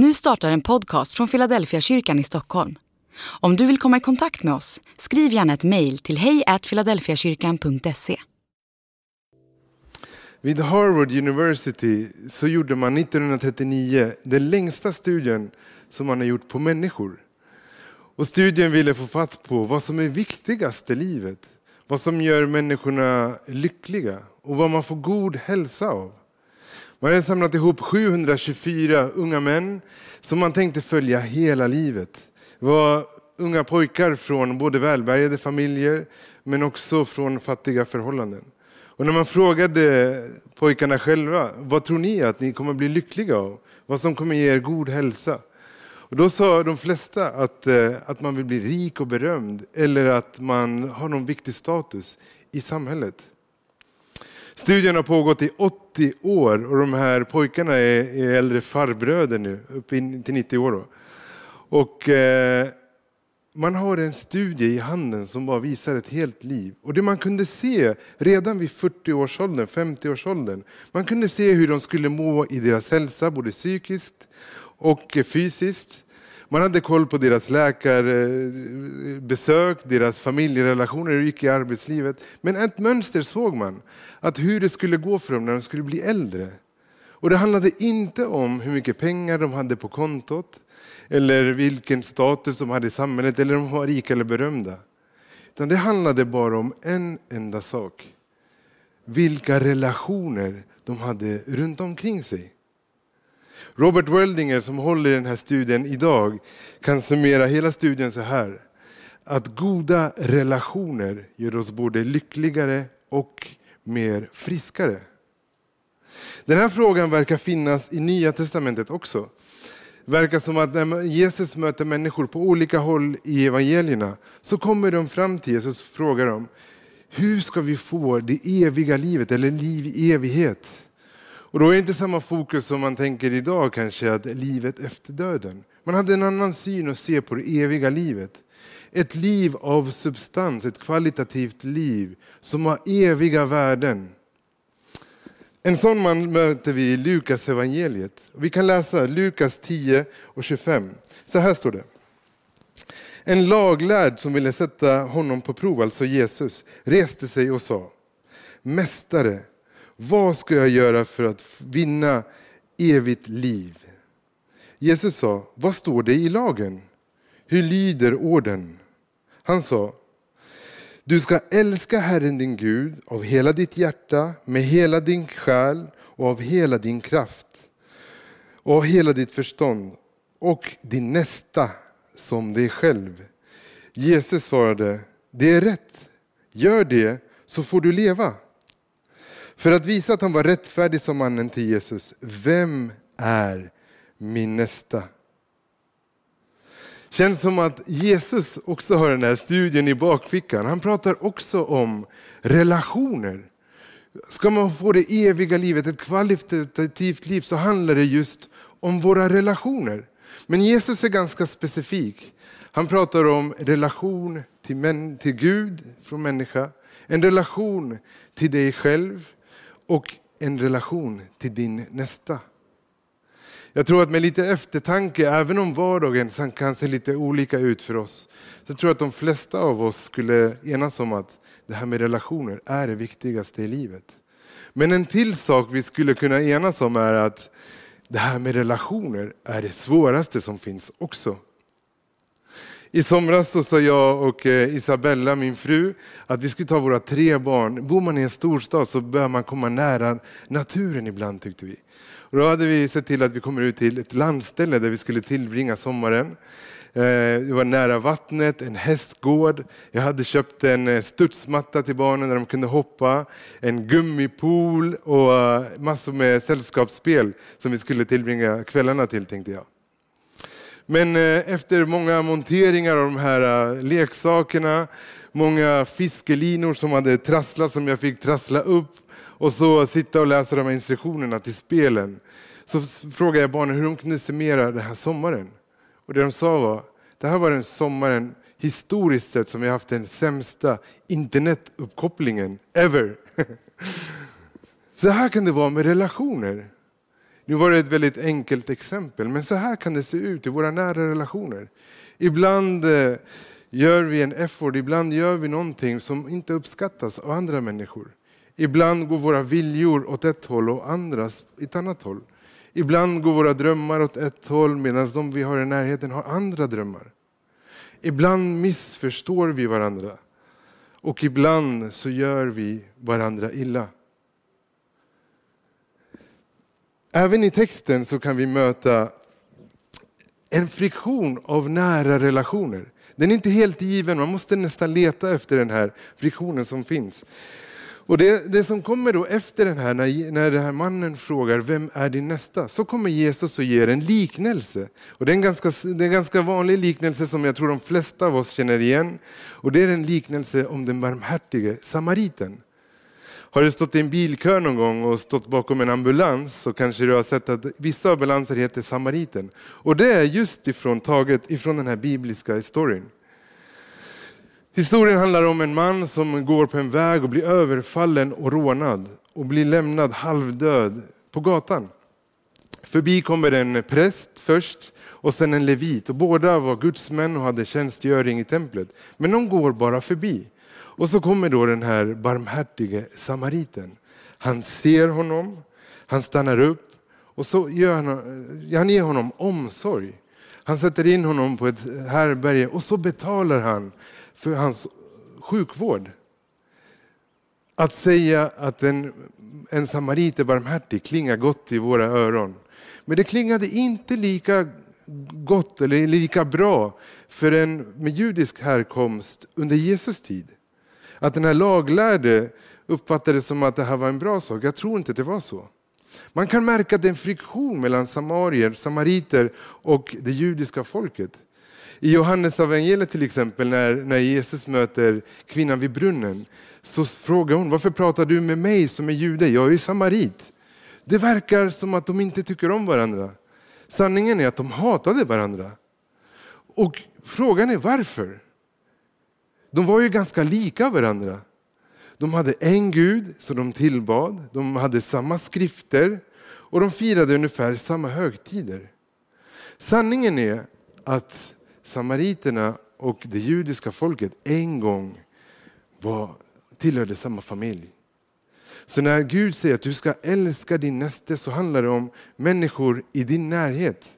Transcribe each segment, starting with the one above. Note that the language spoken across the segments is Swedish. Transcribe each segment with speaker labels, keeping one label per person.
Speaker 1: Nu startar en podcast från Philadelphia kyrkan i Stockholm. Om du vill komma i kontakt med oss, skriv gärna ett mejl till hejfiladelfiakyrkan.se.
Speaker 2: Vid Harvard University så gjorde man 1939 den längsta studien som man har gjort på människor. Och studien ville få fatt på vad som är viktigast i livet. Vad som gör människorna lyckliga och vad man får god hälsa av. Man hade samlat ihop 724 unga män som man tänkte följa hela livet. Det var unga pojkar från både välbärgade familjer men också från fattiga förhållanden. Och när man frågade pojkarna själva, vad tror ni att ni kommer bli lyckliga av? Vad som kommer ge er god hälsa? Och då sa de flesta att, eh, att man vill bli rik och berömd eller att man har någon viktig status i samhället. Studien har pågått i 80 år och de här pojkarna är, är äldre farbröder nu, upp till 90 år. Då. Och, eh, man har en studie i handen som bara visar ett helt liv. Och det man kunde se redan vid 40-årsåldern, 50-årsåldern, man kunde se hur de skulle må i deras hälsa, både psykiskt och fysiskt. Man hade koll på deras läkarbesök, deras familjerelationer, hur det gick i arbetslivet. Men ett mönster såg man, att hur det skulle gå för dem när de skulle bli äldre. Och det handlade inte om hur mycket pengar de hade på kontot, eller vilken status de hade i samhället, eller om de var rika eller berömda. Utan det handlade bara om en enda sak. Vilka relationer de hade runt omkring sig. Robert Weldinger som håller i den här studien idag kan summera hela studien så här. Att goda relationer gör oss både lyckligare och mer friskare. Den här frågan verkar finnas i Nya Testamentet också. Det verkar som att när Jesus möter människor på olika håll i evangelierna så kommer de fram till Jesus och frågar dem hur ska vi få det eviga livet eller liv i evighet? Och då är det inte samma fokus som man tänker idag kanske, att livet efter döden. Man hade en annan syn och se på det eviga livet. Ett liv av substans, ett kvalitativt liv som har eviga värden. En sån man möter vi i Lukas evangeliet. Vi kan läsa Lukas 10 och 25. Så här står det. En laglärd som ville sätta honom på prov, alltså Jesus, reste sig och sa Mästare, vad ska jag göra för att vinna evigt liv? Jesus sa, vad står det i lagen? Hur lyder orden? Han sa, du ska älska Herren din Gud av hela ditt hjärta, med hela din själ och av hela din kraft och av hela ditt förstånd och din nästa som dig själv. Jesus svarade, det är rätt. Gör det så får du leva. För att visa att han var rättfärdig som mannen till Jesus. Vem är min nästa? Känns som att Jesus också har den här studien i bakfickan. Han pratar också om relationer. Ska man få det eviga livet, ett kvalitativt liv, så handlar det just om våra relationer. Men Jesus är ganska specifik. Han pratar om relation till, män, till Gud från människa, en relation till dig själv och en relation till din nästa. Jag tror att med lite eftertanke, även om vardagen kan se lite olika ut för oss, så tror jag att de flesta av oss skulle enas om att det här med relationer är det viktigaste i livet. Men en till sak vi skulle kunna enas om är att det här med relationer är det svåraste som finns också. I somras så sa jag och eh, Isabella, min fru, att vi skulle ta våra tre barn. Bor man i en storstad så bör man komma nära naturen ibland tyckte vi. Och då hade vi sett till att vi kommer ut till ett landställe där vi skulle tillbringa sommaren. Eh, det var nära vattnet, en hästgård. Jag hade köpt en eh, studsmatta till barnen där de kunde hoppa. En gummipool och massor med sällskapsspel som vi skulle tillbringa kvällarna till tänkte jag. Men eh, efter många monteringar av de här eh, leksakerna, många fiskelinor som hade trasslat som jag fick trassla upp och så sitta och läsa de här instruktionerna till spelen. Så frågade jag barnen hur de kunde summera den här sommaren. Och det de sa var, det här var den sommaren historiskt sett som vi haft den sämsta internetuppkopplingen ever. Så här kan det vara med relationer. Nu var det ett väldigt enkelt exempel, men så här kan det se ut i våra nära relationer. Ibland eh, gör vi en effort, ibland gör vi någonting som inte uppskattas av andra människor. Ibland går våra viljor åt ett håll och andras ett annat håll. Ibland går våra drömmar åt ett håll medan de vi har i närheten har andra drömmar. Ibland missförstår vi varandra och ibland så gör vi varandra illa. Även i texten så kan vi möta en friktion av nära relationer. Den är inte helt given, man måste nästan leta efter den här friktionen som finns. Och det, det som kommer då efter den här, när, när den här mannen frågar vem är din nästa? Så kommer Jesus och ger en liknelse. Och det, är en ganska, det är en ganska vanlig liknelse som jag tror de flesta av oss känner igen. Och det är en liknelse om den barmhärtige samariten. Har du stått i en bilkö någon gång och stått bakom en ambulans så kanske du har sett att vissa ambulanser heter Samariten. Och det är just ifrån taget ifrån den här bibliska historien. Historien handlar om en man som går på en väg och blir överfallen och rånad och blir lämnad halvdöd på gatan. Förbi kommer en präst först och sen en levit och båda var gudsmän och hade tjänstgöring i templet. Men de går bara förbi. Och så kommer då den här barmhärtige samariten. Han ser honom, han stannar upp och så gör han, han ger honom omsorg. Han sätter in honom på ett härberge och så betalar han för hans sjukvård. Att säga att en, en samarit är barmhärtig klingar gott i våra öron. Men det klingade inte lika gott eller lika bra för en med judisk härkomst under Jesus tid. Att den här laglärde uppfattade det som att det här var en bra sak. Jag tror inte att det var så. Man kan märka att det är en friktion mellan samarier, samariter och det judiska folket. I Johannes evangeliet till exempel, när, när Jesus möter kvinnan vid brunnen, så frågar hon, varför pratar du med mig som är jude? Jag är samarit. Det verkar som att de inte tycker om varandra. Sanningen är att de hatade varandra. Och frågan är varför? De var ju ganska lika varandra. De hade en gud som de tillbad, de hade samma skrifter och de firade ungefär samma högtider. Sanningen är att samariterna och det judiska folket en gång var, tillhörde samma familj. Så när Gud säger att du ska älska din näste så handlar det om människor i din närhet.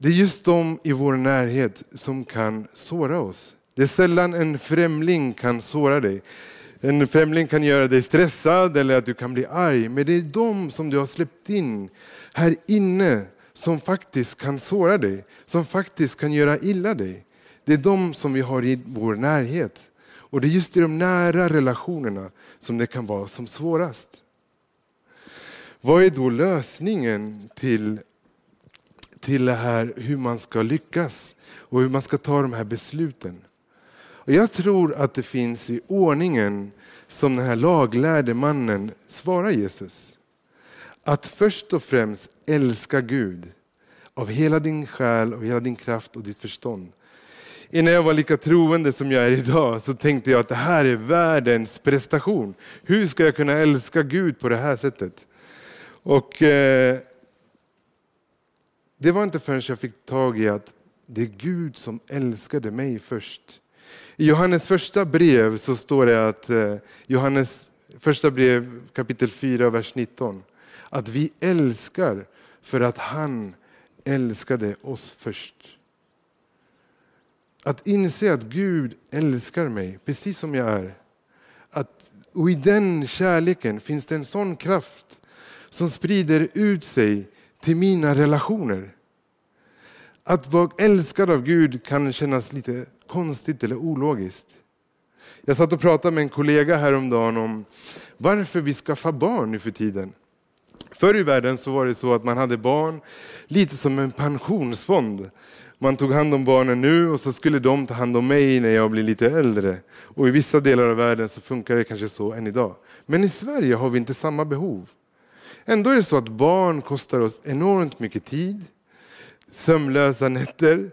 Speaker 2: Det är just de i vår närhet som kan såra oss. Det är sällan en främling kan såra dig. En främling kan göra dig stressad eller att du kan bli arg. Men det är de som du har släppt in här inne som faktiskt kan såra dig, som faktiskt kan göra illa dig. Det är de som vi har i vår närhet. Och det är just i de nära relationerna som det kan vara som svårast. Vad är då lösningen till, till det här hur man ska lyckas och hur man ska ta de här besluten? Och jag tror att det finns i ordningen som den här laglärde mannen svarar Jesus. Att först och främst älska Gud av hela din själ, av hela din kraft och ditt förstånd. Innan jag var lika troende som jag är idag så tänkte jag att det här är världens prestation. Hur ska jag kunna älska Gud på det här sättet? Och eh, det var inte förrän jag fick tag i att det är Gud som älskade mig först. I Johannes första brev så står det att eh, Johannes första brev kapitel 4 vers 19 att vi älskar för att han älskade oss först. Att inse att Gud älskar mig precis som jag är. Att, och i den kärleken finns det en sån kraft som sprider ut sig till mina relationer. Att vara älskad av Gud kan kännas lite konstigt eller ologiskt. Jag satt och pratade med en kollega häromdagen om varför vi skaffar barn nu för tiden. Förr i världen så var det så att man hade barn lite som en pensionsfond. Man tog hand om barnen nu och så skulle de ta hand om mig när jag blir lite äldre. Och i vissa delar av världen så funkar det kanske så än idag. Men i Sverige har vi inte samma behov. Ändå är det så att barn kostar oss enormt mycket tid, sömnlösa nätter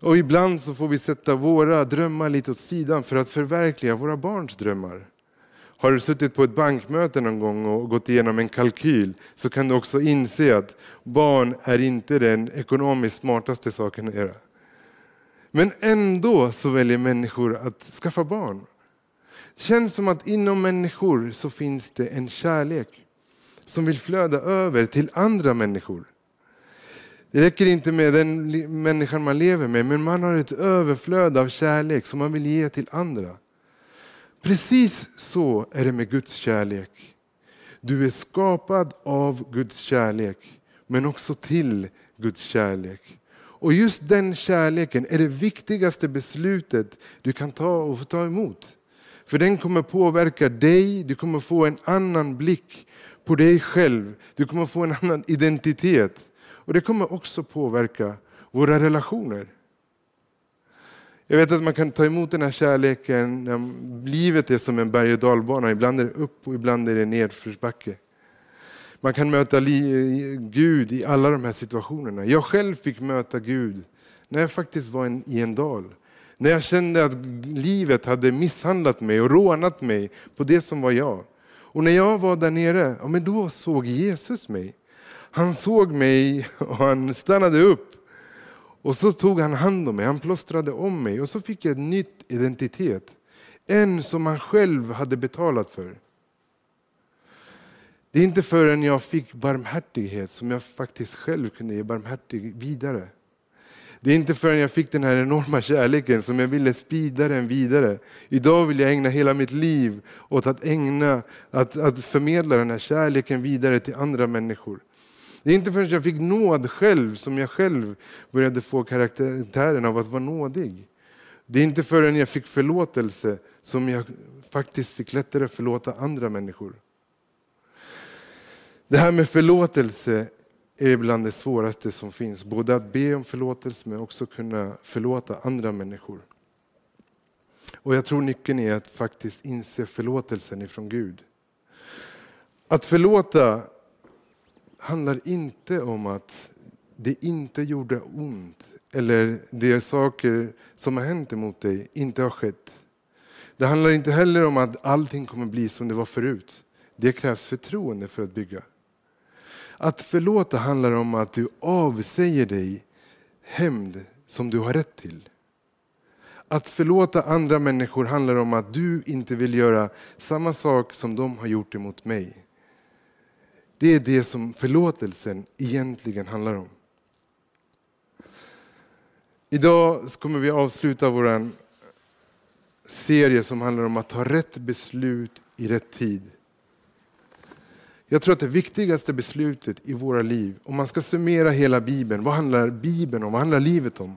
Speaker 2: och ibland så får vi sätta våra drömmar lite åt sidan för att förverkliga våra barns drömmar. Har du suttit på ett bankmöte någon gång och gått igenom en kalkyl så kan du också inse att barn är inte den ekonomiskt smartaste saken att göra. Men ändå så väljer människor att skaffa barn. Det känns som att inom människor så finns det en kärlek som vill flöda över till andra människor. Det räcker inte med den människan man lever med, men man har ett överflöd av kärlek som man vill ge till andra. Precis så är det med Guds kärlek. Du är skapad av Guds kärlek, men också till Guds kärlek. Och just den kärleken är det viktigaste beslutet du kan ta och få ta emot. För den kommer påverka dig, du kommer få en annan blick på dig själv. Du kommer få en annan identitet. Och det kommer också påverka våra relationer. Jag vet att man kan ta emot den här kärleken när livet är som en berg och dalbana. Ibland är det upp och ibland är det nedförsbacke. Man kan möta Gud i alla de här situationerna. Jag själv fick möta Gud när jag faktiskt var i en dal. När jag kände att livet hade misshandlat mig och rånat mig på det som var jag. Och när jag var där nere, ja, men då såg Jesus mig. Han såg mig och han stannade upp. Och så tog han hand om mig, han plåstrade om mig och så fick jag en ny identitet. En som han själv hade betalat för. Det är inte förrän jag fick barmhärtighet som jag faktiskt själv kunde ge barmhärtighet vidare. Det är inte förrän jag fick den här enorma kärleken som jag ville sprida den vidare. Idag vill jag ägna hela mitt liv åt att, ägna, att, att förmedla den här kärleken vidare till andra människor. Det är inte förrän jag fick nåd själv som jag själv började få karaktären av att vara nådig. Det är inte förrän jag fick förlåtelse som jag faktiskt fick lättare förlåta andra människor. Det här med förlåtelse är bland det svåraste som finns. Både att be om förlåtelse men också kunna förlåta andra människor. Och jag tror nyckeln är att faktiskt inse förlåtelsen ifrån Gud. Att förlåta handlar inte om att det inte gjorde ont eller de saker som har hänt emot dig inte har skett. Det handlar inte heller om att allting kommer bli som det var förut. Det krävs förtroende för att bygga. Att förlåta handlar om att du avsäger dig hämnd som du har rätt till. Att förlåta andra människor handlar om att du inte vill göra samma sak som de har gjort emot mig. Det är det som förlåtelsen egentligen handlar om. Idag kommer vi avsluta vår serie som handlar om att ta rätt beslut i rätt tid. Jag tror att det viktigaste beslutet i våra liv, om man ska summera hela Bibeln, vad handlar Bibeln om? Vad handlar livet om?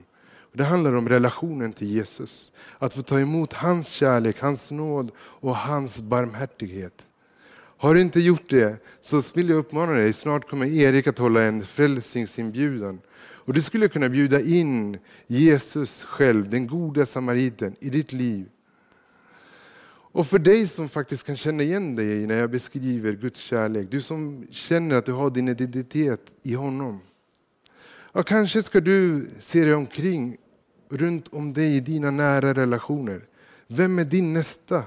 Speaker 2: Det handlar om relationen till Jesus. Att få ta emot hans kärlek, hans nåd och hans barmhärtighet. Har du inte gjort det så vill jag uppmana dig, snart kommer Erik att hålla en frälsningsinbjudan. Och du skulle kunna bjuda in Jesus själv, den goda samariten, i ditt liv. Och för dig som faktiskt kan känna igen dig när jag beskriver Guds kärlek, du som känner att du har din identitet i honom. Ja, kanske ska du se dig omkring runt om dig i dina nära relationer. Vem är din nästa?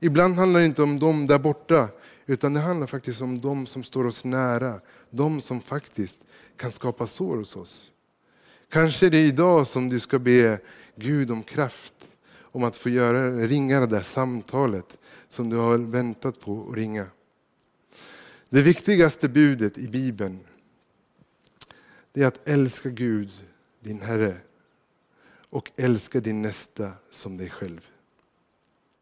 Speaker 2: Ibland handlar det inte om dem där borta, utan det handlar faktiskt om dem som står oss nära. De som faktiskt kan skapa sår hos oss. Kanske det är idag som du ska be Gud om kraft om att få göra, ringa det där samtalet som du har väntat på att ringa. Det viktigaste budet i Bibeln det är att älska Gud, din Herre och älska din nästa som dig själv.